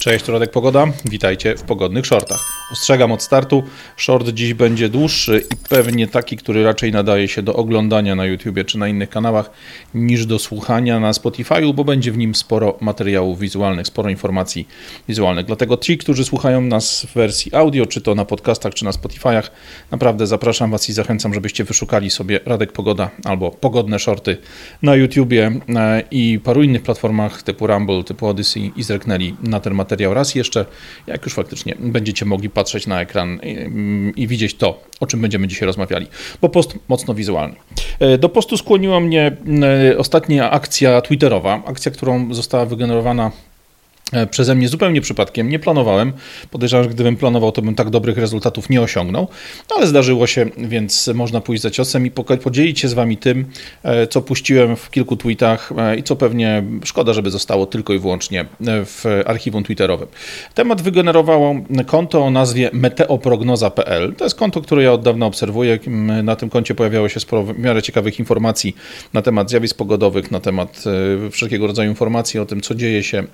Cześć, to Radek Pogoda. Witajcie w pogodnych shortach. Ostrzegam od startu, short dziś będzie dłuższy i pewnie taki, który raczej nadaje się do oglądania na YouTubie czy na innych kanałach niż do słuchania na Spotify'u, bo będzie w nim sporo materiałów wizualnych, sporo informacji wizualnych. Dlatego ci, którzy słuchają nas w wersji audio, czy to na podcastach, czy na Spotify'ach, naprawdę zapraszam Was i zachęcam, żebyście wyszukali sobie Radek Pogoda albo pogodne shorty na YouTubie e, i paru innych platformach typu Rumble, typu Odyssey i zerknęli na ten materiał raz jeszcze, jak już faktycznie będziecie mogli patrzeć na ekran i, i widzieć to, o czym będziemy dzisiaj rozmawiali, bo post mocno wizualny. E, do postu skłoniła mnie e, ostatnia akcja Twitterowa, akcja, którą została wygenerowana przeze mnie zupełnie przypadkiem. Nie planowałem. Podejrzewam, że gdybym planował, to bym tak dobrych rezultatów nie osiągnął, no, ale zdarzyło się, więc można pójść za ciosem i podzielić się z Wami tym, e, co puściłem w kilku tweetach e, i co pewnie szkoda, żeby zostało tylko i wyłącznie w archiwum twitterowym. Temat wygenerowało konto o nazwie meteoprognoza.pl. To jest konto, które ja od dawna obserwuję. Na tym koncie pojawiało się sporo w miarę ciekawych informacji na temat zjawisk pogodowych, na temat wszelkiego rodzaju informacji o tym, co dzieje się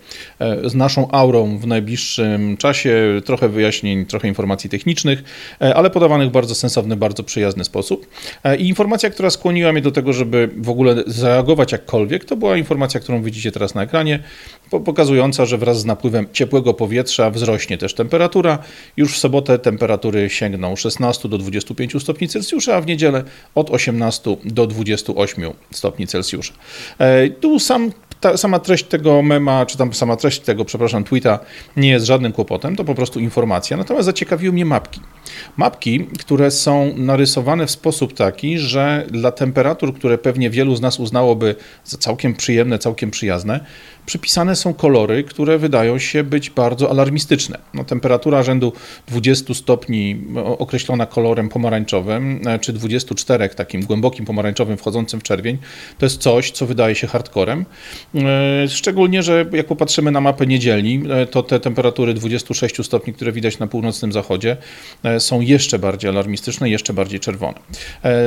z naszą aurą w najbliższym czasie, trochę wyjaśnień, trochę informacji technicznych, e, ale podawanych w bardzo sensowny, bardzo przyjazny sposób. E, I informacja, która skłoniła mnie do tego, żeby w ogóle zareagować jakkolwiek, to była informacja, którą widzicie teraz na ekranie, pokazująca, że wraz z napływem ciepłego powietrza wzrośnie też temperatura. Już w sobotę temperatury sięgną 16 do 25 stopni Celsjusza, a w niedzielę od 18 do 28 stopni Celsjusza. E, tu sam ta sama treść tego mema, czy tam sama treść tego, przepraszam, tweeta nie jest żadnym kłopotem, to po prostu informacja. Natomiast zaciekawiły mnie mapki. Mapki, które są narysowane w sposób taki, że dla temperatur, które pewnie wielu z nas uznałoby za całkiem przyjemne, całkiem przyjazne, przypisane są kolory, które wydają się być bardzo alarmistyczne. No, temperatura rzędu 20 stopni określona kolorem pomarańczowym, e, czy 24 takim głębokim pomarańczowym wchodzącym w czerwień, to jest coś, co wydaje się hardcorem. E, szczególnie, że jak popatrzymy na mapę niedzieli, e, to te temperatury 26 stopni, które widać na północnym zachodzie, są jeszcze bardziej alarmistyczne, jeszcze bardziej czerwone.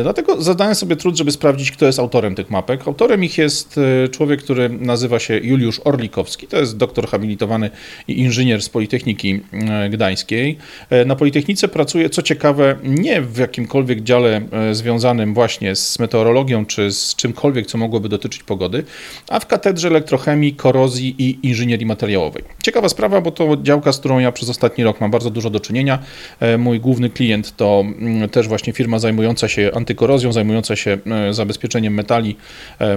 Dlatego zadałem sobie trud, żeby sprawdzić, kto jest autorem tych mapek. Autorem ich jest człowiek, który nazywa się Juliusz Juliusz Orlikowski. To jest doktor habilitowany i inżynier z Politechniki e, Gdańskiej. E, na Politechnice pracuje, co ciekawe, nie w jakimkolwiek dziale e, związanym właśnie z meteorologią czy z czymkolwiek, co mogłoby dotyczyć pogody, a w katedrze elektrochemii, korozji i inżynierii materiałowej. Ciekawa sprawa, bo to działka, z którą ja przez ostatni rok mam bardzo dużo do czynienia. Mój główny klient to mm, też właśnie firma zajmująca się antykorozją, zajmująca się zabezpieczeniem metali,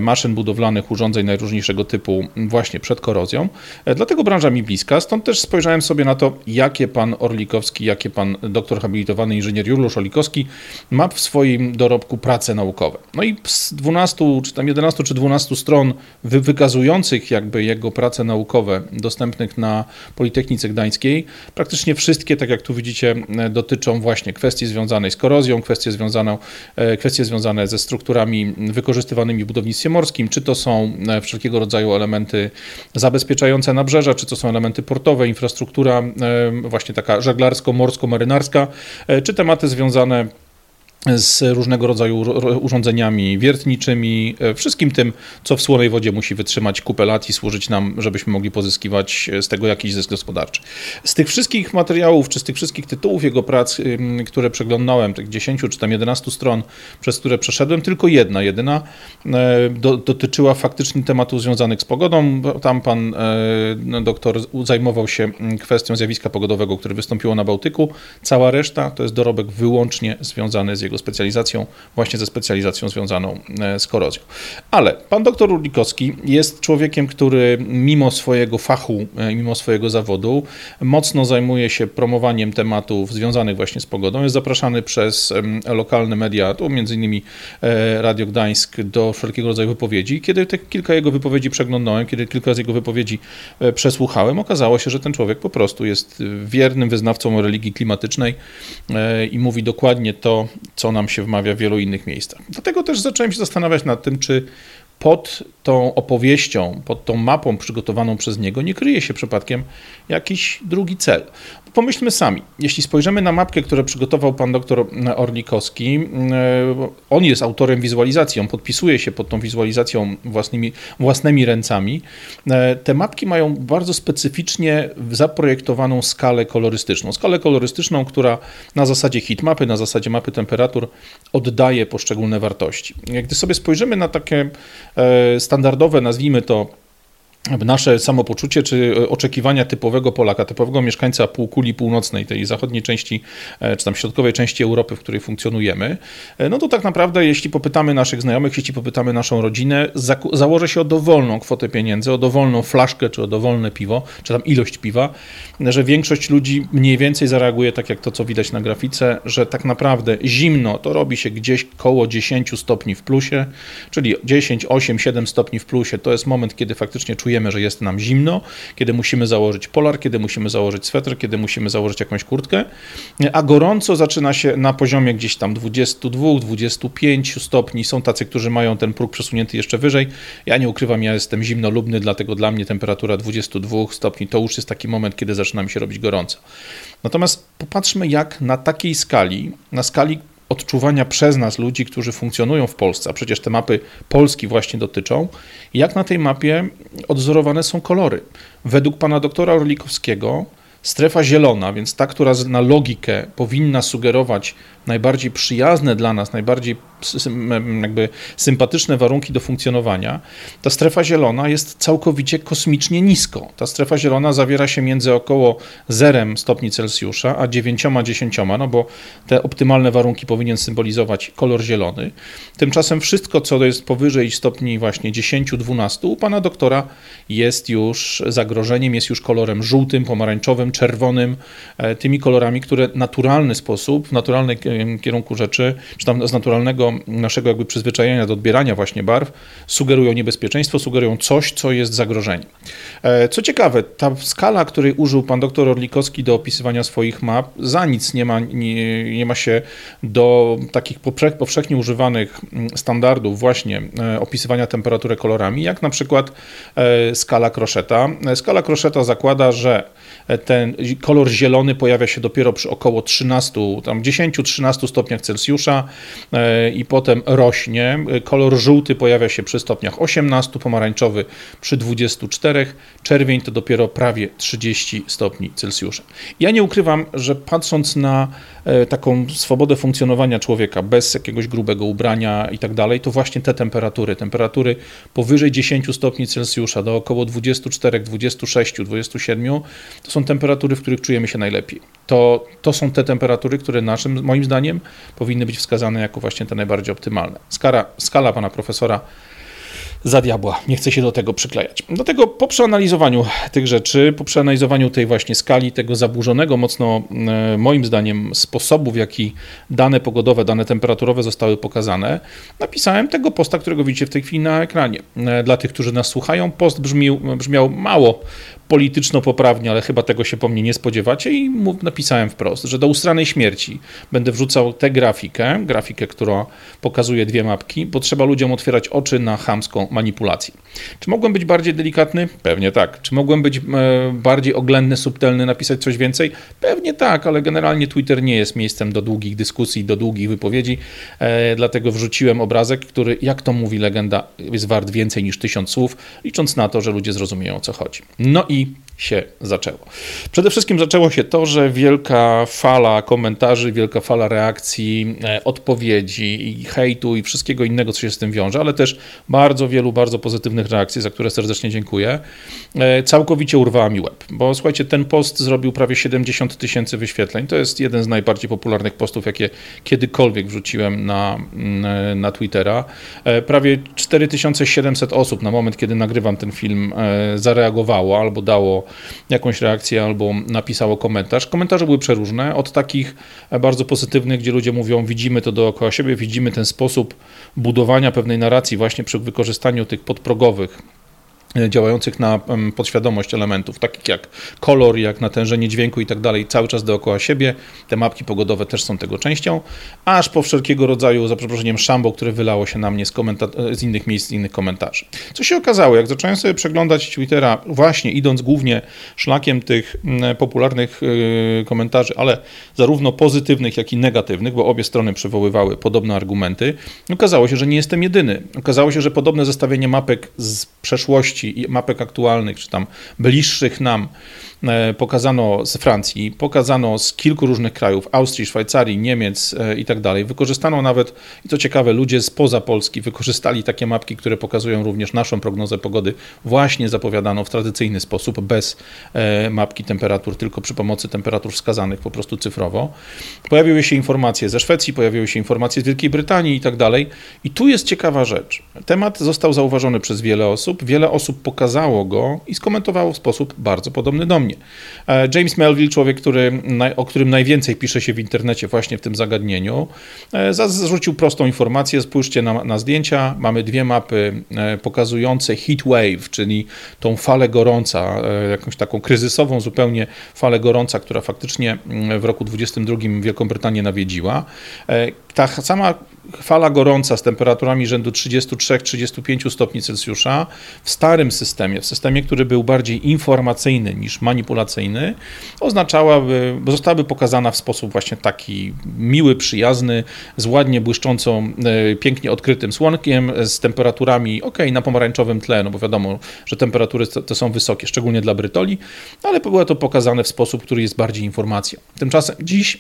maszyn budowlanych, urządzeń najróżniejszego typu, właśnie właśnie przed korozją. E, dlatego branża mi bliska, stąd też spojrzałem sobie na to, jakie pan Orlikowski, jakie pan doktor habilitowany inżynier Juliusz Orlikowski ma w swoim dorobku prace naukowe. No i z 12, czy tam 11 czy 12 stron wykazujących jakby jego prace naukowe dostępnych na Politechnice Gdańskiej, praktycznie wszystkie, tak jak tu widzicie, e, dotyczą właśnie kwestii związanej z korozją, kwestie związane, e, kwestie związane ze strukturami wykorzystywanymi w budownictwie morskim, czy to są wszelkiego rodzaju elementy zabezpieczające nabrzeża, czy to są elementy portowe, infrastruktura e, właśnie taka żeglarsko-morsko-marynarska, e, czy tematy związane z różnego rodzaju urządzeniami wiertniczymi, e, wszystkim tym, co w słonej wodzie musi wytrzymać kupę lat i służyć nam, żebyśmy mogli pozyskiwać z tego jakiś zysk gospodarczy. Z tych wszystkich materiałów, czy z tych wszystkich tytułów jego prac, które przeglądałem, tych 10 czy tam 11 stron, przez które przeszedłem, tylko jedna, jedyna e, do, dotyczyła faktycznie tematów związanych z pogodą. Tam pan e, doktor zajmował się kwestią zjawiska pogodowego, które wystąpiło na Bałtyku. Cała reszta to jest dorobek wyłącznie związany z jego jego specjalizacją, właśnie ze specjalizacją związaną e, z korozją. Ale pan doktor Urlikowski jest człowiekiem, który mimo swojego fachu, e, mimo swojego zawodu, mocno zajmuje się promowaniem tematów związanych właśnie z pogodą. Jest zapraszany przez lokalne media, tu między innymi e, Radio Gdańsk, do wszelkiego rodzaju wypowiedzi. Kiedy te kilka jego wypowiedzi przeglądałem, kiedy kilka z jego wypowiedzi przesłuchałem, okazało się, że ten człowiek po prostu jest wiernym wyznawcą religii klimatycznej i mówi dokładnie to, co nam się wmawia w wielu innych miejscach. Dlatego też zacząłem się zastanawiać nad tym, czy pod tą opowieścią, pod tą mapą przygotowaną przez niego nie kryje się przypadkiem jakiś drugi cel. Pomyślmy sami, jeśli spojrzymy na mapkę, którą przygotował pan doktor Orlikowski, e, on jest autorem wizualizacji, on podpisuje się pod tą wizualizacją własnymi, własnymi ręcami. E, te mapki mają bardzo specyficznie zaprojektowaną skalę kolorystyczną. Skalę kolorystyczną, która na zasadzie hitmapy, na zasadzie mapy temperatur oddaje poszczególne wartości. Gdy sobie spojrzymy na takie standardowe, nazwijmy to nasze samopoczucie czy e, oczekiwania typowego Polaka, typowego mieszkańca półkuli północnej, tej zachodniej części, e, czy tam środkowej części Europy, w której funkcjonujemy, e, no to tak naprawdę, jeśli popytamy naszych znajomych, jeśli popytamy naszą rodzinę, za założę się o dowolną kwotę pieniędzy, o dowolną flaszkę, czy o dowolne piwo, czy tam ilość piwa, że większość ludzi mniej więcej zareaguje tak jak to, co widać na grafice, że tak naprawdę zimno to robi się gdzieś koło 10 stopni w plusie, czyli 10, 8, 7 stopni w plusie. To jest moment, kiedy faktycznie czujemy czujemy, że jest nam zimno, kiedy musimy założyć polar, kiedy musimy założyć swetr, kiedy musimy założyć jakąś kurtkę, a gorąco zaczyna się na poziomie gdzieś tam 22-25 stopni. Są tacy, którzy mają ten próg przesunięty jeszcze wyżej. Ja nie ukrywam, ja jestem zimnolubny, dlatego dla mnie temperatura 22 stopni to już jest taki moment, kiedy zaczyna mi się robić gorąco. Natomiast popatrzmy, jak na takiej skali, na skali odczuwania przez nas ludzi, którzy funkcjonują w Polsce, a przecież te mapy Polski właśnie dotyczą, jak na tej mapie odzorowane są kolory. Według pana doktora Orlikowskiego strefa zielona, więc ta, która na logikę powinna sugerować najbardziej przyjazne dla nas, najbardziej jakby sympatyczne warunki do funkcjonowania, ta strefa zielona jest całkowicie kosmicznie nisko. Ta strefa zielona zawiera się między około 0 stopni Celsjusza a 9-10, no bo te optymalne warunki powinien symbolizować kolor zielony. Tymczasem wszystko, co jest powyżej stopni właśnie 10-12, u pana doktora jest już zagrożeniem, jest już kolorem żółtym, pomarańczowym, czerwonym, e, tymi kolorami, które w naturalny sposób, w naturalnej kierunku rzeczy, czy tam z naturalnego naszego jakby przyzwyczajenia do odbierania właśnie barw, sugerują niebezpieczeństwo, sugerują coś, co jest zagrożeniem. E, co ciekawe, ta skala, której użył pan doktor Orlikowski do opisywania swoich map, za nic nie ma, nie, nie ma się do takich powszechnie używanych mm, standardów właśnie e, opisywania temperatury kolorami, jak na przykład e, skala Crocheta. Skala Crocheta zakłada, że ten kolor zielony pojawia się dopiero przy około 13, tam 10-13 stopniach Celsjusza e, i potem rośnie. Kolor żółty pojawia się przy stopniach 18, pomarańczowy przy 24, czerwień to dopiero prawie 30 stopni Celsjusza. Ja nie ukrywam, że patrząc na e, taką swobodę funkcjonowania człowieka bez jakiegoś grubego ubrania i tak dalej, to właśnie te temperatury, temperatury powyżej 10 stopni Celsjusza do około 24, 26, 27 to są temperatury, w których czujemy się najlepiej. To, to są te temperatury, które naszym, moim zdaniem powinny być wskazane jako właśnie te najbardziej optymalne. Skala, skala pana profesora za diabła. Nie chcę się do tego przyklejać. Do tego po przeanalizowaniu tych rzeczy, po przeanalizowaniu tej właśnie skali, tego zaburzonego mocno, e, moim zdaniem, sposobu, w jaki dane pogodowe, dane temperaturowe zostały pokazane, napisałem tego posta, którego widzicie w tej chwili na ekranie. E, dla tych, którzy nas słuchają, post brzmiał mało polityczno-poprawnie, ale chyba tego się po mnie nie spodziewacie i napisałem wprost, że do ustranej śmierci będę wrzucał tę grafikę, grafikę, która pokazuje dwie mapki, bo trzeba ludziom otwierać oczy na chamską manipulację. Czy mogłem być bardziej delikatny? Pewnie tak. Czy mogłem być e, bardziej oględny, subtelny, napisać coś więcej? Pewnie tak, ale generalnie Twitter nie jest miejscem do długich dyskusji, do długich wypowiedzi, e, dlatego wrzuciłem obrazek, który, jak to mówi legenda, jest wart więcej niż tysiąc słów, licząc na to, że ludzie zrozumieją o co chodzi. No i się zaczęło. Przede wszystkim zaczęło się to, że wielka fala komentarzy, wielka fala reakcji, e, odpowiedzi i hejtu i wszystkiego innego, co się z tym wiąże, ale też bardzo wielu, bardzo pozytywnych reakcji, za które serdecznie dziękuję, e, całkowicie urwała mi łeb. Bo słuchajcie, ten post zrobił prawie 70 tysięcy wyświetleń. To jest jeden z najbardziej popularnych postów, jakie kiedykolwiek wrzuciłem na, mm, na Twittera. E, prawie 4700 osób na moment, kiedy nagrywam ten film, zareagowało albo dało jakąś reakcję albo napisało komentarz. Komentarze były przeróżne, od takich bardzo pozytywnych, gdzie ludzie mówią, widzimy to dookoła siebie, widzimy ten sposób budowania pewnej narracji właśnie przy wykorzystaniu tych podprogowych E, działających na podświadomość elementów, takich jak kolor, jak natężenie dźwięku i tak dalej, cały czas dookoła siebie. Te mapki pogodowe też są tego częścią, aż po wszelkiego rodzaju, za przeproszeniem, szambo, które wylało się na mnie z, z innych miejsc, z innych komentarzy. Co się okazało, jak zacząłem sobie przeglądać Twittera, właśnie idąc głównie szlakiem tych popularnych yy, komentarzy, ale zarówno pozytywnych, jak i negatywnych, bo obie strony przywoływały podobne argumenty, okazało się, że nie jestem jedyny. Okazało się, że podobne zestawienie mapek z przeszłości, i mapek aktualnych, czy tam bliższych nam, pokazano z Francji, pokazano z kilku różnych krajów, Austrii, Szwajcarii, Niemiec e, i tak dalej. Wykorzystano nawet, i to ciekawe, ludzie spoza Polski wykorzystali takie mapki, które pokazują również naszą prognozę pogody, właśnie zapowiadano w tradycyjny sposób, bez e, mapki temperatur, tylko przy pomocy temperatur wskazanych po prostu cyfrowo. Pojawiły się informacje ze Szwecji, pojawiły się informacje z Wielkiej Brytanii i tak dalej. I tu jest ciekawa rzecz. Temat został zauważony przez wiele osób, wiele osób pokazało go i skomentowało w sposób bardzo podobny do mnie. E, James Melville, człowiek, który, o którym najwięcej pisze się w internecie właśnie w tym zagadnieniu, e, zarzucił prostą informację. Spójrzcie na, na zdjęcia. Mamy dwie mapy e, pokazujące heat wave, czyli tą falę gorąca, jakąś taką kryzysową zupełnie falę gorąca, która faktycznie mm, w roku 22 Wielką Brytanię nawiedziła. Ta sama fala gorąca z temperaturami rzędu 33-35 stopni Celsjusza w starym systemie, w systemie, który był bardziej informacyjny niż manipulacyjny, oznaczałaby, zostałaby pokazana w sposób właśnie taki miły, przyjazny, z ładnie błyszczącą, e, pięknie odkrytym słonkiem, z temperaturami, ok, na pomarańczowym tle, no bo wiadomo, że temperatury te są wysokie, szczególnie dla Brytoli, ale było to pokazane w sposób, który jest bardziej informacją. Tymczasem dziś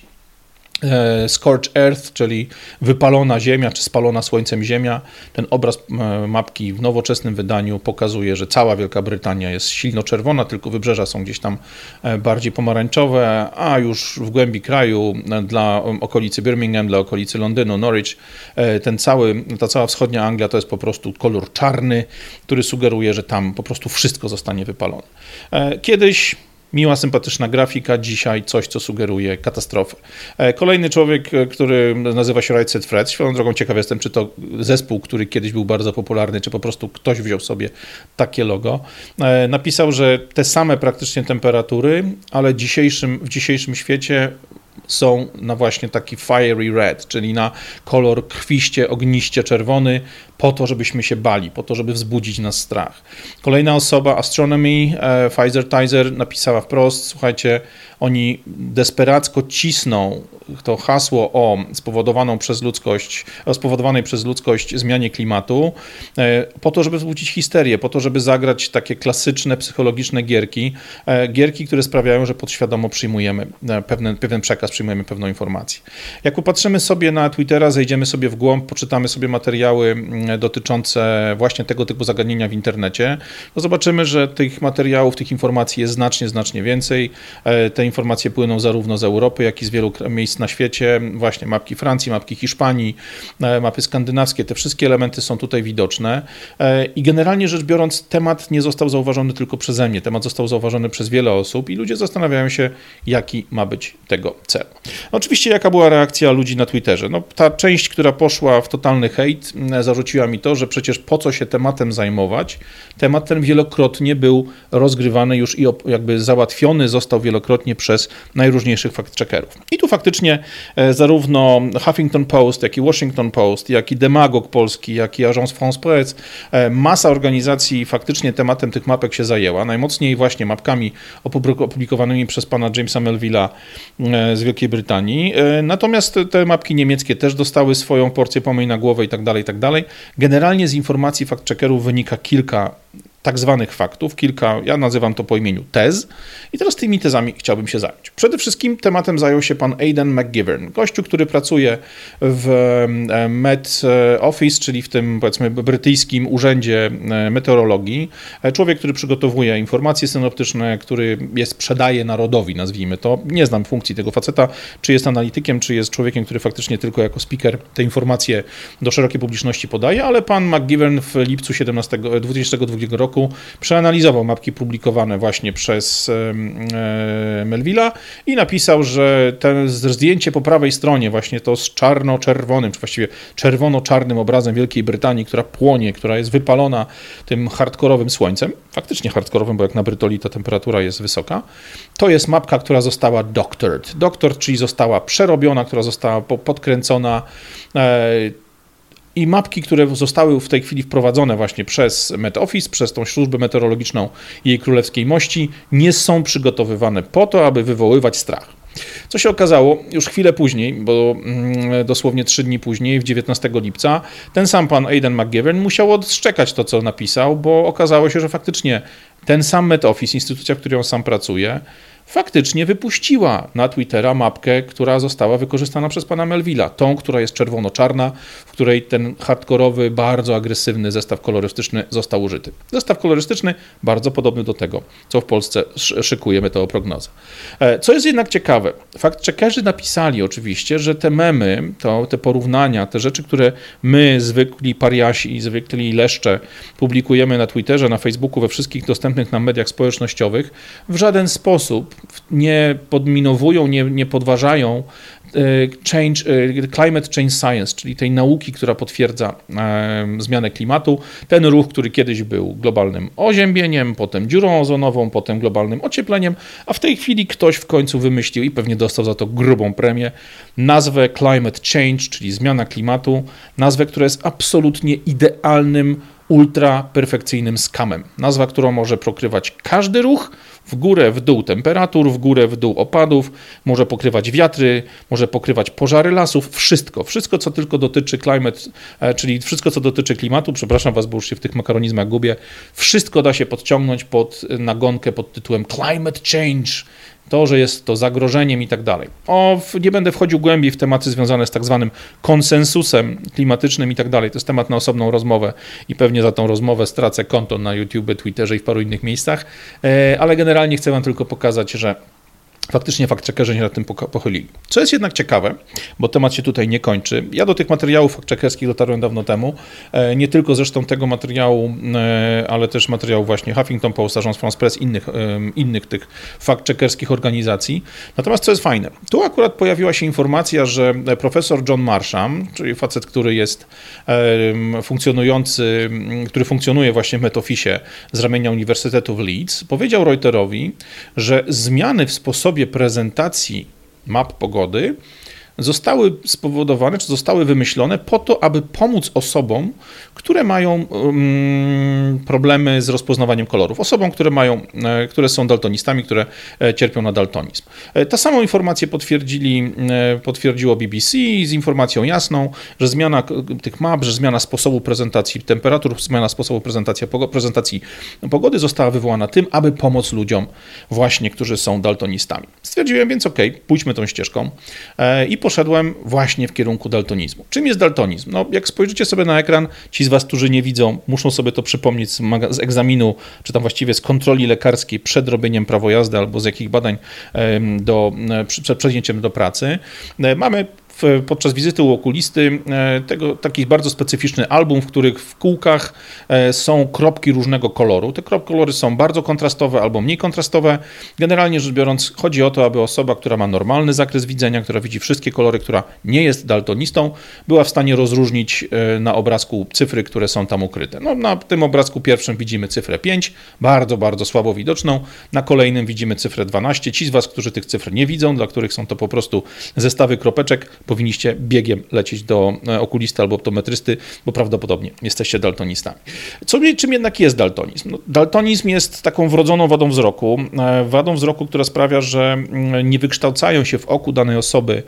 Scorch Earth, czyli wypalona ziemia, czy spalona słońcem ziemia. Ten obraz e, mapki w nowoczesnym wydaniu pokazuje, że cała Wielka Brytania jest silno czerwona, tylko wybrzeża są gdzieś tam e, bardziej pomarańczowe, a już w głębi kraju dla okolicy Birmingham, dla okolicy Londynu, Norwich, ten cały, ta cała wschodnia Anglia to jest po prostu kolor czarny, który sugeruje, że tam po prostu wszystko zostanie wypalone. Kiedyś miła, sympatyczna grafika, dzisiaj coś, co sugeruje katastrofę. E, kolejny człowiek, e, który nazywa się Right Fred, swoją drogą ciekaw jestem, czy to zespół, który kiedyś był bardzo popularny, czy po prostu ktoś wziął sobie takie logo, e, napisał, że te same praktycznie temperatury, ale dzisiejszym, w dzisiejszym świecie są na właśnie taki fiery red, czyli na kolor krwiście, ogniście czerwony, po to, żebyśmy się bali, po to, żeby wzbudzić nas strach. Kolejna osoba, Astronomy, e, Pfizer Tizer, napisała wprost, słuchajcie, oni desperacko cisną to hasło o spowodowaną przez ludzkość, o spowodowanej przez ludzkość zmianie klimatu, e, po to, żeby wzbudzić histerię, po to, żeby zagrać takie klasyczne, psychologiczne gierki, e, gierki, które sprawiają, że podświadomo przyjmujemy pewien, pewien przekaz, przyjmujemy pewną informację. Jak popatrzymy sobie na Twittera, zejdziemy sobie w głąb, poczytamy sobie materiały mm, dotyczące właśnie tego typu zagadnienia w internecie, to zobaczymy, że tych materiałów, tych informacji jest znacznie, znacznie więcej. E, te informacje płyną zarówno z Europy, jak i z wielu miejsc na świecie, właśnie mapki Francji, mapki Hiszpanii, e, mapy skandynawskie, te wszystkie elementy są tutaj widoczne e, i generalnie rzecz biorąc temat nie został zauważony tylko przeze mnie, temat został zauważony przez wiele osób i ludzie zastanawiają się, jaki ma być tego Oczywiście jaka była reakcja ludzi na Twitterze? No, ta część, która poszła w totalny hejt, zarzuciła mi to, że przecież po co się tematem zajmować? Temat ten wielokrotnie był rozgrywany już i jakby załatwiony został wielokrotnie przez najróżniejszych fact-checkerów. I tu faktycznie e, zarówno Huffington Post, jak i Washington Post, jak i Demagog Polski, jak i Agence France Presse, e, masa organizacji faktycznie tematem tych mapek się zajęła. Najmocniej właśnie mapkami opublikowanymi przez pana Jamesa Melville'a e, z Wielkiej Brytanii. Natomiast te mapki niemieckie też dostały swoją porcję pomyj na głowę i tak dalej, i tak dalej. Generalnie z informacji fact-checkerów wynika kilka tak zwanych faktów, kilka, ja nazywam to po imieniu tez i teraz tymi tezami chciałbym się zająć. Przede wszystkim tematem zajął się pan Aidan McGivern, gościu, który pracuje w e, Met Office, czyli w tym powiedzmy brytyjskim urzędzie e, meteorologii. E, człowiek, który przygotowuje informacje synoptyczne, który je sprzedaje narodowi, nazwijmy to. Nie znam funkcji tego faceta, czy jest analitykiem, czy jest człowiekiem, który faktycznie tylko jako speaker te informacje do szerokiej publiczności podaje, ale pan McGivern w lipcu 17, 2022 roku roku przeanalizował mapki publikowane właśnie przez e, Melvilla i napisał, że to zdjęcie po prawej stronie, właśnie to z czarno-czerwonym, czy właściwie czerwono-czarnym obrazem Wielkiej Brytanii, która płonie, która jest wypalona tym hardkorowym słońcem, faktycznie hardkorowym, bo jak na Brytoli ta temperatura jest wysoka, to jest mapka, która została doctored. Doctored, czyli została przerobiona, która została podkręcona. I mapki, które zostały w tej chwili wprowadzone właśnie przez Met Office, przez tą służbę meteorologiczną jej królewskiej mości, nie są przygotowywane po to, aby wywoływać strach. Co się okazało już chwilę później, bo mm, dosłownie trzy dni później, w 19 lipca, ten sam pan Aiden McGivern musiał odszczekać to, co napisał, bo okazało się, że faktycznie ten sam Met Office, instytucja, w której on sam pracuje, faktycznie wypuściła na Twittera mapkę, która została wykorzystana przez pana Melvilla. Tą, która jest czerwono-czarna, w której ten hardkorowy, bardzo agresywny zestaw kolorystyczny został użyty. Zestaw kolorystyczny bardzo podobny do tego, co w Polsce szykuje meteoprognoza. E, co jest jednak ciekawe, fakt checkerzy napisali oczywiście, że te memy, to, te porównania, te rzeczy, które my, zwykli pariasi i zwykli leszcze, publikujemy na Twitterze, na Facebooku, we wszystkich dostępnych nam mediach społecznościowych, w żaden sposób nie podminowują, nie, nie podważają e, change, e, climate change science, czyli tej nauki, która potwierdza zmianę klimatu. Ten ruch, który kiedyś był globalnym oziębieniem, potem dziurą ozonową, potem globalnym ociepleniem, a w tej chwili ktoś w końcu wymyślił i pewnie dostał za to grubą premię, nazwę climate change, czyli zmiana klimatu, nazwę, która jest absolutnie idealnym ultra perfekcyjnym skamem. Nazwa, którą może pokrywać każdy ruch, w górę, w dół temperatur, w górę, w dół opadów, może pokrywać wiatry, może pokrywać pożary lasów, wszystko, wszystko co tylko dotyczy climate, e, czyli wszystko co dotyczy klimatu, przepraszam was, bo już się w tych makaronizmach gubię, wszystko da się podciągnąć pod nagonkę pod tytułem climate change, to, że jest to zagrożeniem i tak dalej. O, nie będę wchodził głębiej w tematy związane z tak zwanym konsensusem klimatycznym i tak dalej. To jest temat na osobną rozmowę i pewnie za tą rozmowę stracę konto na YouTube, Twitterze i w paru innych miejscach, e, ale generalnie chcę Wam tylko pokazać, że faktycznie fakt checkerzy się nad tym pochylili. Co jest jednak ciekawe, bo temat się tutaj nie kończy. Ja do tych materiałów fakt checkerskich dotarłem dawno temu, e, nie tylko zresztą tego materiału, e, ale też materiału właśnie Huffington Post, Agence France Press, innych, e, innych tych fakt checkerskich organizacji. Natomiast co jest fajne, tu akurat pojawiła się informacja, że profesor John Marsham, czyli facet, który jest funkcjonujący, który funkcjonuje właśnie w Metofisie z ramienia Uniwersytetu w Leeds, powiedział Reuterowi, że zmiany w sposobie prezentacji map pogody zostały spowodowane, czy zostały wymyślone po to, aby pomóc osobom, które mają problemy z rozpoznawaniem kolorów, osobom, które, mają, e, które są daltonistami, które e, cierpią na daltonizm. E, Ta samą informację potwierdzili, potwierdziło BBC z informacją jasną, że zmiana tych map, że zmiana sposobu prezentacji temperatur, zmiana sposobu prezentacji, prezentacji pogody została wywołana tym, aby pomóc ludziom właśnie, którzy są daltonistami. Stwierdziłem więc, ok, pójdźmy tą ścieżką i poszedłem właśnie w kierunku daltonizmu. Czym jest daltonizm? No, jak spojrzycie sobie na ekran, ci z Was, którzy nie widzą, muszą sobie to przypomnieć z, z egzaminu, czy tam właściwie z kontroli lekarskiej przed robieniem prawo jazdy albo z jakich badań do, przed przejęciem do pracy. E, podczas wizyty u okulisty e, tego, taki bardzo specyficzny album, w których w kółkach e, są kropki różnego koloru. Te kropki kolory są bardzo kontrastowe albo mniej kontrastowe. Generalnie rzecz biorąc, chodzi o to, aby osoba, która ma normalny zakres widzenia, która widzi wszystkie kolory, która nie jest daltonistą, była w stanie rozróżnić e, na obrazku cyfry, które są tam ukryte. No, na tym obrazku pierwszym widzimy cyfrę 5, bardzo, bardzo słabo widoczną. Na kolejnym widzimy cyfrę 12. Ci z Was, którzy tych cyfr nie widzą, dla których są to po prostu zestawy kropeczek, powinniście biegiem lecieć do e, okulisty albo optometrysty, bo prawdopodobnie jesteście daltonistami. Co, czym jednak jest daltonizm? No, daltonizm jest taką wrodzoną wadą wzroku, e, wadą wzroku, która sprawia, że mm, nie wykształcają się w oku danej osoby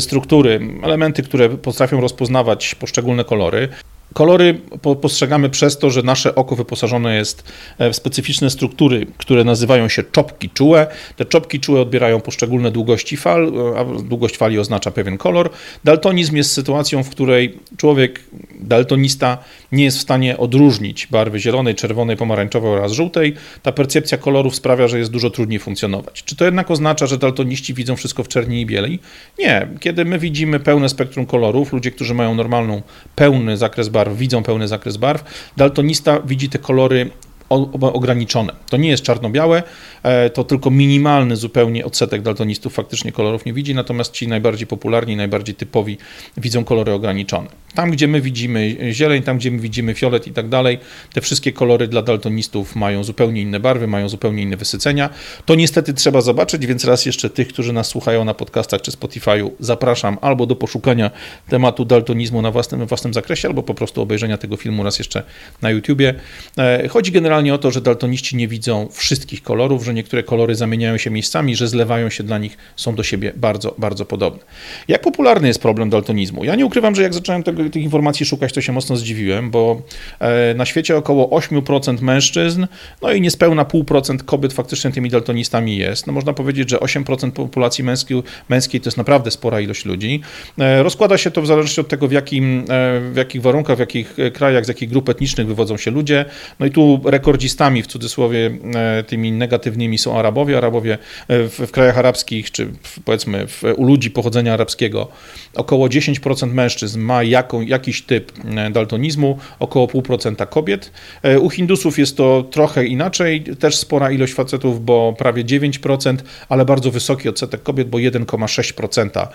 struktury, elementy, które potrafią rozpoznawać poszczególne kolory. Kolory postrzegamy przez to, że nasze oko wyposażone jest e, w specyficzne struktury, które nazywają się czopki czułe. Te czopki czułe odbierają poszczególne długości fal, e, a długość fali oznacza pewien kolor. Daltonizm jest sytuacją, w której człowiek, daltonista, nie jest w stanie odróżnić barwy zielonej, czerwonej, pomarańczowej oraz żółtej. Ta percepcja kolorów sprawia, że jest dużo trudniej funkcjonować. Czy to jednak oznacza, że daltoniści widzą wszystko w czerni i bieli? Nie. Kiedy my widzimy pełne spektrum kolorów, ludzie, którzy mają normalną, pełny zakres barw, barw, widzą pełny zakres barw. Daltonista widzi te kolory ograniczone. To nie jest czarno-białe, e, to tylko minimalny zupełnie odsetek daltonistów faktycznie kolorów nie widzi, natomiast ci najbardziej popularni, najbardziej typowi widzą kolory ograniczone. Tam, gdzie my widzimy zieleń, tam, gdzie my widzimy fiolet i tak dalej, te wszystkie kolory dla daltonistów mają zupełnie inne barwy, mają zupełnie inne wysycenia. To niestety trzeba zobaczyć, więc raz jeszcze tych, którzy nas słuchają na podcastach czy Spotify'u, zapraszam albo do poszukania tematu daltonizmu na własnym, własnym zakresie, albo po prostu obejrzenia tego filmu raz jeszcze na YouTubie. E, chodzi generalnie o to, że daltoniści nie widzą wszystkich kolorów, że niektóre kolory zamieniają się miejscami, że zlewają się dla nich, są do siebie bardzo, bardzo podobne. Jak popularny jest problem daltonizmu? Ja nie ukrywam, że jak zacząłem tego, tych informacji szukać, to się mocno zdziwiłem, bo e, na świecie około 8% mężczyzn, no i niespełna 0,5% kobiet faktycznie tymi daltonistami jest. No można powiedzieć, że 8% populacji męskiej, męskiej to jest naprawdę spora ilość ludzi. E, rozkłada się to w zależności od tego, w, jakim, w jakich warunkach, w jakich krajach, z jakich grup etnicznych wywodzą się ludzie. No i tu rekordzistami w cudzysłowie e, tymi negatywnymi są Arabowie. Arabowie e, w, w krajach arabskich, czy w, powiedzmy w, u ludzi pochodzenia arabskiego, około 10% mężczyzn ma jaką, jakiś typ e, daltonizmu, około 0,5% kobiet. U Hindusów jest to trochę inaczej, też spora ilość facetów, bo prawie 9%, ale bardzo wysoki odsetek kobiet, bo 1,6%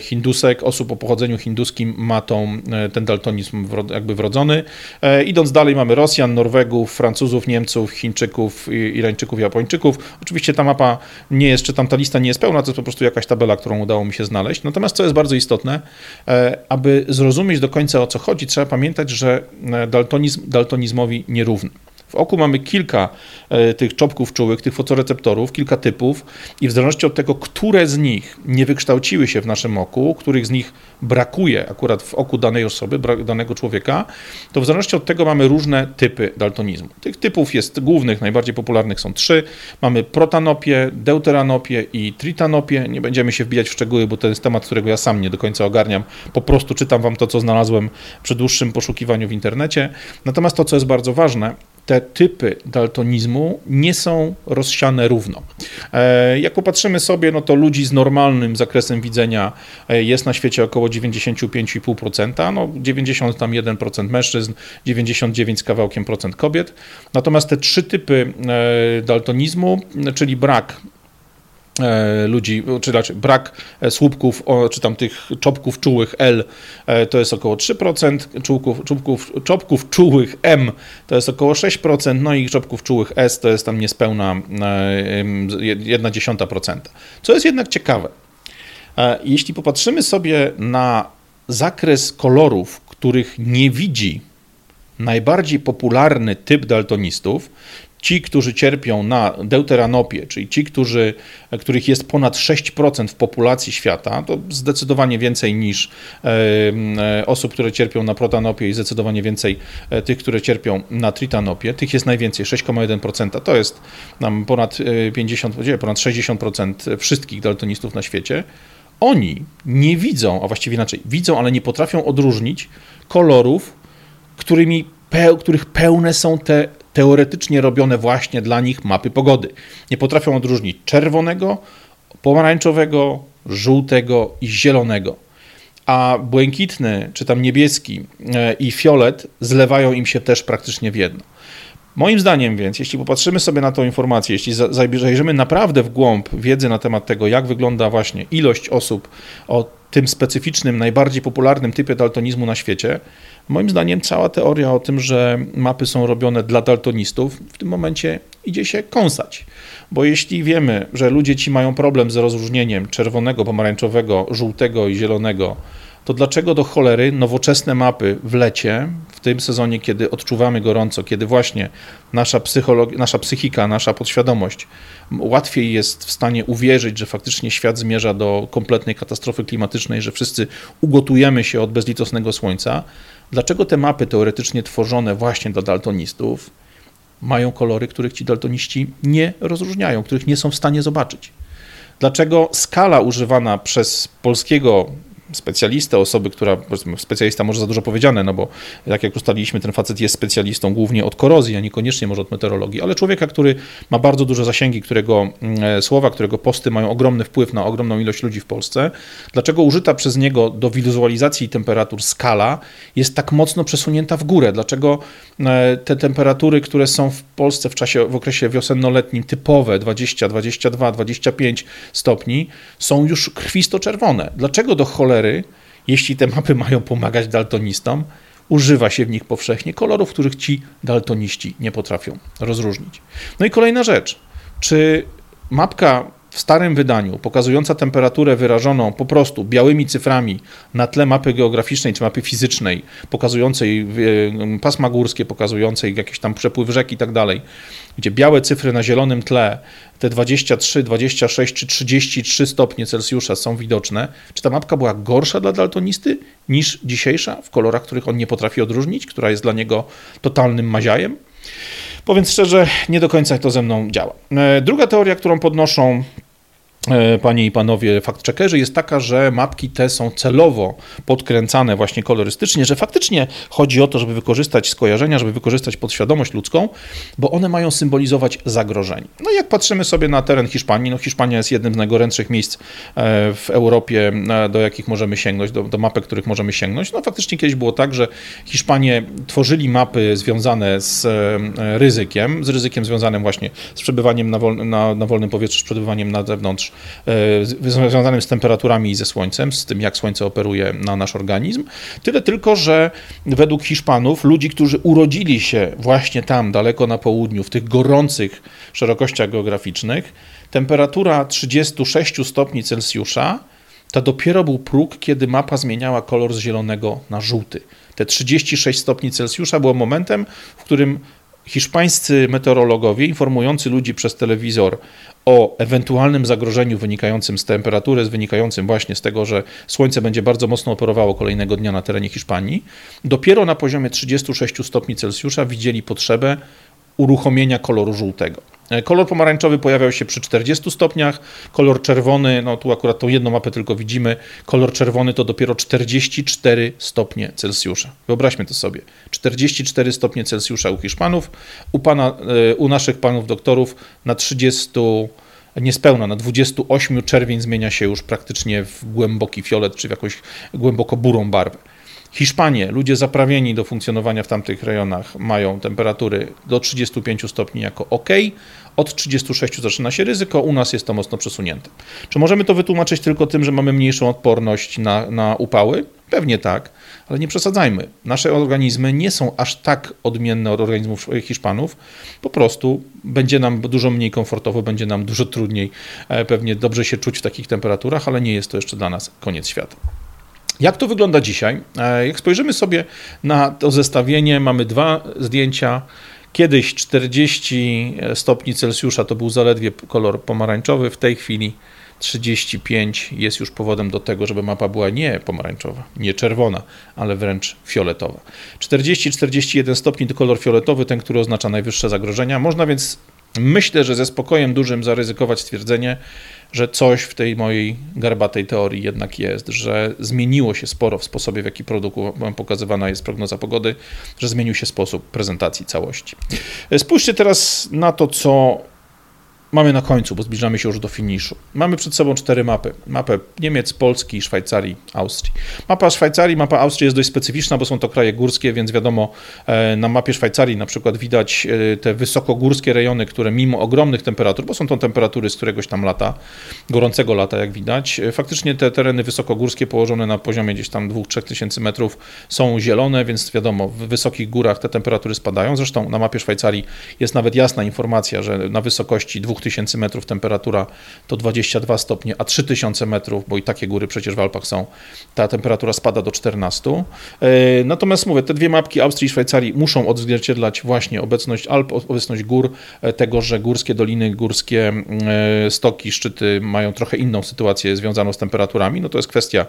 hindusek, osób o pochodzeniu hinduskim ma tą, ten daltonizm jakby wrodzony. Idąc dalej mamy Rosjan, Norwegów, Francuzów, Niemców, Chińczyków, Irańczyków, Japończyków. Oczywiście ta mapa nie jest, czy tam ta lista nie jest pełna, to jest po prostu jakaś tabela, którą udało mi się znaleźć. Natomiast co jest bardzo istotne, e, aby zrozumieć do końca o co chodzi, trzeba pamiętać, że e, daltonizm daltonizmowi nierówny. W oku mamy kilka e, tych czopków czułych, tych fotoreceptorów, kilka typów i w zależności od tego, które z nich nie wykształciły się w naszym oku, których z nich brakuje akurat w oku danej osoby, danego człowieka, to w zależności od tego mamy różne typy daltonizmu. Tych typów jest głównych, najbardziej popularnych są trzy. Mamy protanopię, deuteranopię i tritanopię. Nie będziemy się wbijać w szczegóły, bo to jest temat, którego ja sam nie do końca ogarniam. Po prostu czytam wam to, co znalazłem przy dłuższym poszukiwaniu w internecie. Natomiast to, co jest bardzo ważne, te typy daltonizmu nie są rozsiane równo. E, jak popatrzymy sobie, no to ludzi z normalnym zakresem widzenia e, jest na świecie około 95,5%, no 91% mężczyzn, 99 z kawałkiem procent kobiet. Natomiast te trzy typy e, daltonizmu, czyli brak ludzi, czy raczej brak e, słupków, czy tam tych czopków czułych L e, to jest około 3%, czubków, czubków, czopków czułych M to jest około 6%, no i czopków czułych S to jest tam niespełna 1,1%. Co jest jednak ciekawe, jeśli popatrzymy sobie na zakres kolorów, których nie widzi najbardziej popularny typ daltonistów, ci, którzy cierpią na deuteranopię, czyli ci, którzy, których jest ponad 6% w populacji świata, to zdecydowanie więcej niż e, osób, które cierpią na protanopię i zdecydowanie więcej e, tych, które cierpią na tritanopię. Tych jest najwięcej, 6,1%. To jest nam ponad 50, e, ponad 60% wszystkich daltonistów na świecie. Oni nie widzą, a właściwie inaczej, widzą, ale nie potrafią odróżnić kolorów, którymi, których pełne są te teoretycznie robione właśnie dla nich mapy pogody. Nie potrafią odróżnić czerwonego, pomarańczowego, żółtego i zielonego. A błękitny, czy tam niebieski e, i fiolet zlewają im się też praktycznie w jedno. Moim zdaniem więc, jeśli popatrzymy sobie na tą informację, jeśli zajrzymy naprawdę w głąb wiedzy na temat tego, jak wygląda właśnie ilość osób o tym specyficznym, najbardziej popularnym typie daltonizmu na świecie, moim zdaniem cała teoria o tym, że mapy są robione dla daltonistów, w tym momencie idzie się kąsać. Bo jeśli wiemy, że ludzie ci mają problem z rozróżnieniem czerwonego, pomarańczowego, żółtego i zielonego, to dlaczego do cholery nowoczesne mapy w lecie, w tym sezonie, kiedy odczuwamy gorąco, kiedy właśnie nasza, nasza psychika, nasza podświadomość łatwiej jest w stanie uwierzyć, że faktycznie świat zmierza do kompletnej katastrofy klimatycznej, że wszyscy ugotujemy się od bezlitosnego słońca, dlaczego te mapy teoretycznie tworzone właśnie dla daltonistów mają kolory, których ci daltoniści nie rozróżniają, których nie są w stanie zobaczyć? Dlaczego skala używana przez polskiego specjalistę, osobę, która, specjalista może za dużo powiedziane, no bo jak jak ustaliliśmy, ten facet jest specjalistą głównie od korozji, a niekoniecznie może od meteorologii, ale człowieka, który ma bardzo duże zasięgi, którego mm, słowa, którego posty mają ogromny wpływ na ogromną ilość ludzi w Polsce. Dlaczego użyta przez niego do wizualizacji temperatur skala jest tak mocno przesunięta w górę? Dlaczego e, te temperatury, które są w Polsce w czasie, w okresie wiosennoletnim typowe 20, 22, 25 stopni są już krwisto-czerwone? Dlaczego do cholery, jeśli te mapy mają pomagać daltonistom, używa się w nich powszechnie kolorów, których ci daltoniści nie potrafią rozróżnić. No i kolejna rzecz. Czy mapka w starym wydaniu, pokazująca temperaturę wyrażoną po prostu białymi cyframi na tle mapy geograficznej czy mapy fizycznej, pokazującej e, pasma górskie, pokazującej jakiś tam przepływ rzek i tak dalej, gdzie białe cyfry na zielonym tle, te 23, 26 czy 33 stopnie Celsjusza są widoczne, czy ta mapka była gorsza dla daltonisty niż dzisiejsza, w kolorach, których on nie potrafi odróżnić, która jest dla niego totalnym maziajem? Powiem szczerze, nie do końca to ze mną działa. E, druga teoria, którą podnoszą panie i panowie fact-checkerzy, jest taka, że mapki te są celowo podkręcane właśnie kolorystycznie, że faktycznie chodzi o to, żeby wykorzystać skojarzenia, żeby wykorzystać podświadomość ludzką, bo one mają symbolizować zagrożenie. No i jak patrzymy sobie na teren Hiszpanii, no Hiszpania jest jednym z najgorętszych miejsc e, w Europie, e, do jakich możemy sięgnąć, do, do mapek, których możemy sięgnąć. No faktycznie kiedyś było tak, że Hiszpanie tworzyli mapy związane z ryzykiem, z ryzykiem związanym właśnie z przebywaniem na, na, na wolnym powietrzu, z przebywaniem na zewnątrz E, związanym z temperaturami i ze słońcem, z tym jak słońce operuje na nasz organizm. Tyle tylko, że według Hiszpanów, ludzi, którzy urodzili się właśnie tam, daleko na południu, w tych gorących szerokościach geograficznych, temperatura 36 stopni Celsjusza to dopiero był próg, kiedy mapa zmieniała kolor z zielonego na żółty. Te 36 stopni Celsjusza było momentem, w którym hiszpańscy meteorologowie informujący ludzi przez telewizor o ewentualnym zagrożeniu wynikającym z temperatury, wynikającym właśnie z tego, że słońce będzie bardzo mocno operowało kolejnego dnia na terenie Hiszpanii, dopiero na poziomie 36 stopni Celsjusza widzieli potrzebę uruchomienia koloru żółtego. E, kolor pomarańczowy pojawiał się przy 40 stopniach, kolor czerwony, no tu akurat tą jedną mapę tylko widzimy, kolor czerwony to dopiero 44 stopnie Celsjusza. Wyobraźmy to sobie. 44 stopnie Celsjusza u Hiszpanów, u, pana, e, u naszych panów doktorów na 30 niespełna, na 28 czerwień zmienia się już praktycznie w głęboki fiolet, czy w jakąś głęboko burą barwę. Hiszpanie, ludzie zaprawieni do funkcjonowania w tamtych rejonach, mają temperatury do 35 stopni jako ok. Od 36 zaczyna się ryzyko, u nas jest to mocno przesunięte. Czy możemy to wytłumaczyć tylko tym, że mamy mniejszą odporność na, na upały? Pewnie tak, ale nie przesadzajmy. Nasze organizmy nie są aż tak odmienne od organizmów Hiszpanów. Po prostu będzie nam dużo mniej komfortowo, będzie nam dużo trudniej e, pewnie dobrze się czuć w takich temperaturach, ale nie jest to jeszcze dla nas koniec świata. Jak to wygląda dzisiaj? E, jak spojrzymy sobie na to zestawienie, mamy dwa zdjęcia. Kiedyś 40 stopni Celsjusza to był zaledwie kolor pomarańczowy, w tej chwili 35 jest już powodem do tego, żeby mapa była nie pomarańczowa, nie czerwona, ale wręcz fioletowa. 40-41 stopni to kolor fioletowy, ten, który oznacza najwyższe zagrożenia. Można więc myślę, że ze spokojem dużym zaryzykować stwierdzenie, że coś w tej mojej garbatej teorii jednak jest, że zmieniło się sporo w sposobie, w jaki pokazywana jest prognoza pogody, że zmienił się sposób prezentacji całości. Spójrzcie teraz na to, co mamy na końcu, bo zbliżamy się już do finiszu. Mamy przed sobą cztery mapy. Mapę Niemiec, Polski, Szwajcarii, Austrii. Mapa Szwajcarii, mapa Austrii jest dość specyficzna, bo są to kraje górskie, więc wiadomo, e, na mapie Szwajcarii na przykład widać e, te wysokogórskie rejony, które mimo ogromnych temperatur, bo są to temperatury z któregoś tam lata, gorącego lata jak widać, e, faktycznie te tereny wysokogórskie położone na poziomie gdzieś tam 2-3 tysięcy metrów są zielone, więc wiadomo, w wysokich górach te temperatury spadają. Zresztą na mapie Szwajcarii jest nawet jasna informacja, że na wysokości 2000 3000 metrów temperatura to 22 stopnie, a 3000 metrów, bo i takie góry przecież w Alpach są, ta temperatura spada do 14. E, natomiast mówię, te dwie mapki Austrii i Szwajcarii muszą odzwierciedlać właśnie obecność Alp, obecność gór, e, tego, że górskie doliny, górskie e, stoki, szczyty mają trochę inną sytuację związaną z temperaturami. No to jest kwestia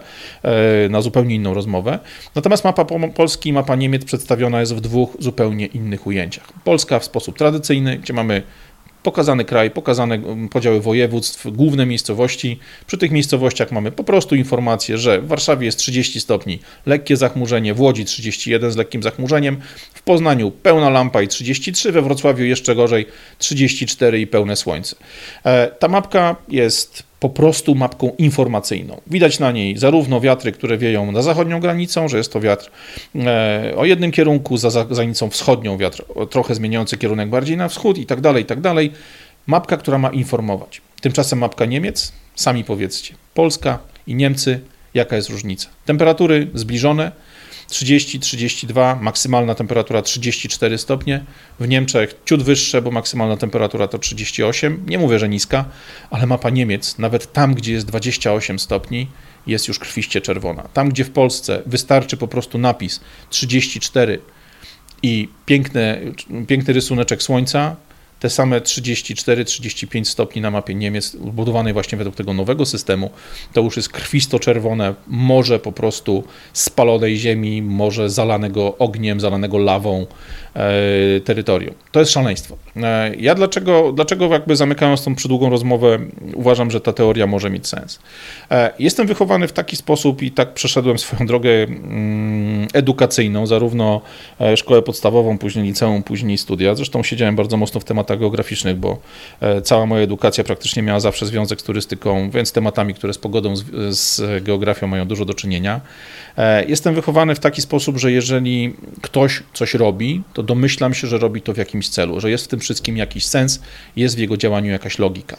na zupełnie inną rozmowę. Natomiast mapa Polski i mapa Niemiec przedstawiona jest w dwóch zupełnie innych ujęciach. Polska w sposób tradycyjny, gdzie mamy Pokazany kraj, pokazane podziały województw, główne miejscowości. Przy tych miejscowościach mamy po prostu informację, że w Warszawie jest 30 stopni, lekkie zachmurzenie, w Łodzi 31 z lekkim zachmurzeniem, w Poznaniu pełna lampa i 33, we Wrocławiu jeszcze gorzej 34 i pełne słońce. E, ta mapka jest po prostu mapką informacyjną. Widać na niej zarówno wiatry, które wieją na zachodnią granicą, że jest to wiatr e, o jednym kierunku, za granicą wschodnią wiatr trochę zmieniający kierunek bardziej na wschód i tak dalej, i tak dalej. Mapka, która ma informować. Tymczasem mapka Niemiec, sami powiedzcie, Polska i Niemcy, jaka jest różnica. Temperatury zbliżone, 30-32, maksymalna temperatura 34 stopnie. W Niemczech ciut wyższe, bo maksymalna temperatura to 38. Nie mówię, że niska, ale mapa Niemiec, nawet tam, gdzie jest 28 stopni, jest już krwiście czerwona. Tam, gdzie w Polsce wystarczy po prostu napis 34 i piękny, piękny rysuneczek słońca, te same 34-35 stopni na mapie Niemiec, budowanej właśnie według tego nowego systemu, to już jest krwisto-czerwone morze po prostu spalonej ziemi, morze zalanego ogniem, zalanego lawą terytorium. To jest szaleństwo. E, ja dlaczego, dlaczego jakby zamykając tą przydługą rozmowę, uważam, że ta teoria może mieć sens. E, jestem wychowany w taki sposób i tak przeszedłem swoją drogę mm, edukacyjną, zarówno e, szkołę podstawową, później liceum, później studia. Zresztą siedziałem bardzo mocno w tematach geograficznych, bo e, cała moja edukacja praktycznie miała zawsze związek z turystyką, więc tematami, które z pogodą, z, geografią mają dużo do czynienia. E, jestem wychowany w taki sposób, że jeżeli ktoś coś robi, to domyślam się, że robi to w jakimś celu, że jest w tym wszystkim jakiś sens, jest w jego działaniu jakaś logika.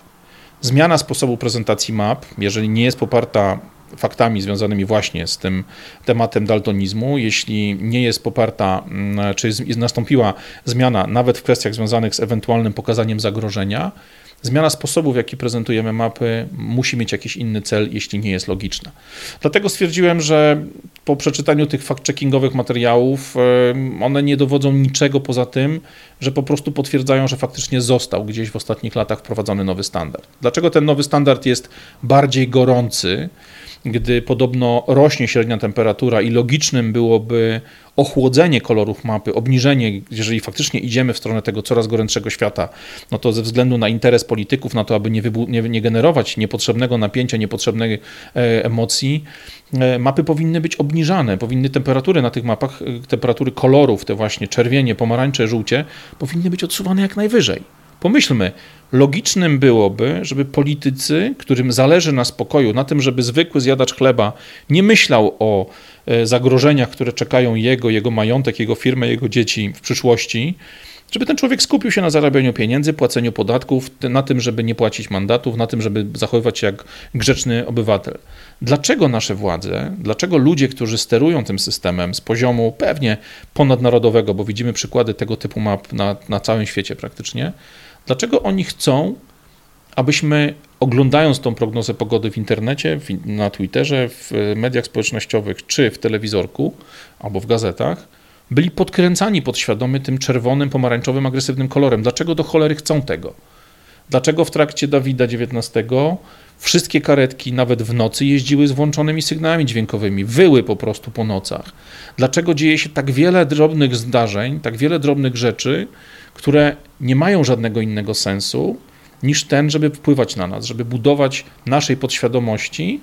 Zmiana sposobu prezentacji map, jeżeli nie jest poparta faktami związanymi właśnie z tym tematem daltonizmu, jeśli nie jest poparta, mm, czy nastąpiła zmiana nawet w kwestiach związanych z ewentualnym pokazaniem zagrożenia, Zmiana sposobu, w jaki prezentujemy mapy, musi mieć jakiś inny cel, jeśli nie jest logiczna. Dlatego stwierdziłem, że po przeczytaniu tych fact-checkingowych materiałów, one nie dowodzą niczego poza tym, że po prostu potwierdzają, że faktycznie został gdzieś w ostatnich latach wprowadzony nowy standard. Dlaczego ten nowy standard jest bardziej gorący? gdy podobno rośnie średnia temperatura i logicznym byłoby ochłodzenie kolorów mapy, obniżenie, jeżeli faktycznie idziemy w stronę tego coraz gorętszego świata, no to ze względu na interes polityków, na to, aby nie, nie, nie generować niepotrzebnego napięcia, niepotrzebnej e, emocji, e, mapy powinny być obniżane, powinny temperatury na tych mapach, e, temperatury kolorów, te właśnie czerwienie, pomarańcze, żółcie, powinny być odsuwane jak najwyżej. Pomyślmy, logicznym byłoby, żeby politycy, którym zależy na spokoju, na tym, żeby zwykły zjadacz chleba nie myślał o e, zagrożeniach, które czekają jego, jego majątek, jego firmę, jego dzieci w przyszłości, żeby ten człowiek skupił się na zarabianiu pieniędzy, płaceniu podatków, na tym, żeby nie płacić mandatów, na tym, żeby zachowywać się jak grzeczny obywatel. Dlaczego nasze władze, dlaczego ludzie, którzy sterują tym systemem z poziomu pewnie ponadnarodowego, bo widzimy przykłady tego typu map na, na całym świecie praktycznie, Dlaczego oni chcą, abyśmy oglądając tą prognozę pogody w internecie, na Twitterze, w mediach społecznościowych czy w telewizorku albo w gazetach, byli podkręcani podświadomie tym czerwonym, pomarańczowym, agresywnym kolorem? Dlaczego do cholery chcą tego? Dlaczego w trakcie Dawida XIX wszystkie karetki, nawet w nocy, jeździły z włączonymi sygnałami dźwiękowymi, wyły po prostu po nocach? Dlaczego dzieje się tak wiele drobnych zdarzeń, tak wiele drobnych rzeczy, które nie mają żadnego innego sensu niż ten, żeby wpływać na nas, żeby budować naszej podświadomości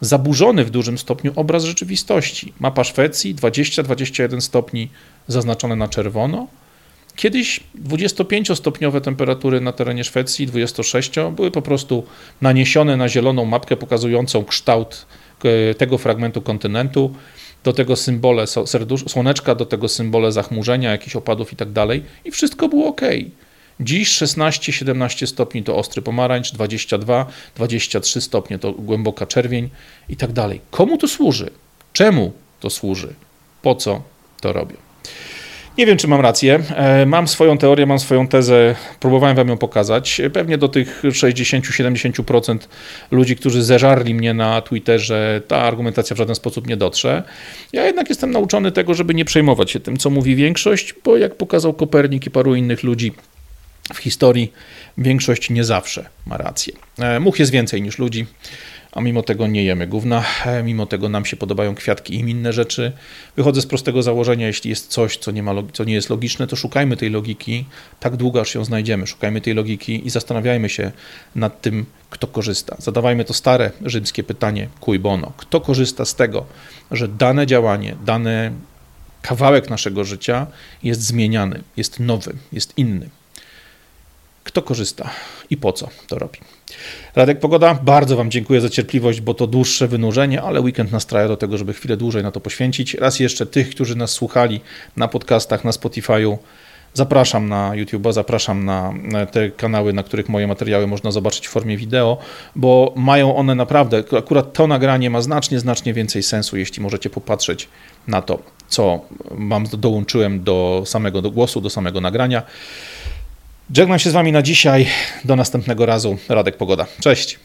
zaburzony w dużym stopniu obraz rzeczywistości. Mapa Szwecji 20-21 stopni zaznaczone na czerwono. Kiedyś 25-stopniowe temperatury na terenie Szwecji, 26 były po prostu naniesione na zieloną mapkę pokazującą kształt e, tego fragmentu kontynentu do tego symbole słoneczka, do tego symbole zachmurzenia, jakichś opadów i tak dalej i wszystko było ok. Dziś 16-17 stopni to ostry pomarańcz, 22, 23 stopnie to głęboka czerwień i tak dalej. Komu to służy? Czemu to służy? Po co to robią? Nie wiem, czy mam rację. E, mam swoją teorię, mam swoją tezę, próbowałem wam ją pokazać. Pewnie do tych 60-70% ludzi, którzy zeżarli mnie na Twitterze, ta argumentacja w żaden sposób nie dotrze. Ja jednak jestem nauczony tego, żeby nie przejmować się tym, co mówi większość, bo jak pokazał Kopernik i paru innych ludzi w historii, większość nie zawsze ma rację. E, much jest więcej niż ludzi a mimo tego nie jemy gówna, e, mimo tego nam się podobają kwiatki i inne rzeczy. Wychodzę z prostego założenia, jeśli jest coś, co nie, ma, co nie jest logiczne, to szukajmy tej logiki tak długo, aż ją znajdziemy. Szukajmy tej logiki i zastanawiajmy się nad tym, kto korzysta. Zadawajmy to stare rzymskie pytanie cui bono. Kto korzysta z tego, że dane działanie, dany kawałek naszego życia jest zmieniany, jest nowy, jest inny. Kto korzysta i po co to robi? Radek Pogoda, bardzo Wam dziękuję za cierpliwość, bo to dłuższe wynurzenie, ale weekend nastraja do tego, żeby chwilę dłużej na to poświęcić. Raz jeszcze tych, którzy nas słuchali na podcastach, na Spotify'u, Zapraszam na YouTube'a, zapraszam na te kanały, na których moje materiały można zobaczyć w formie wideo, bo mają one naprawdę, akurat to nagranie ma znacznie, znacznie więcej sensu, jeśli możecie popatrzeć na to, co Wam dołączyłem do samego do głosu, do samego nagrania. Żegnam się z Wami na dzisiaj. Do następnego razu. Radek Pogoda. Cześć.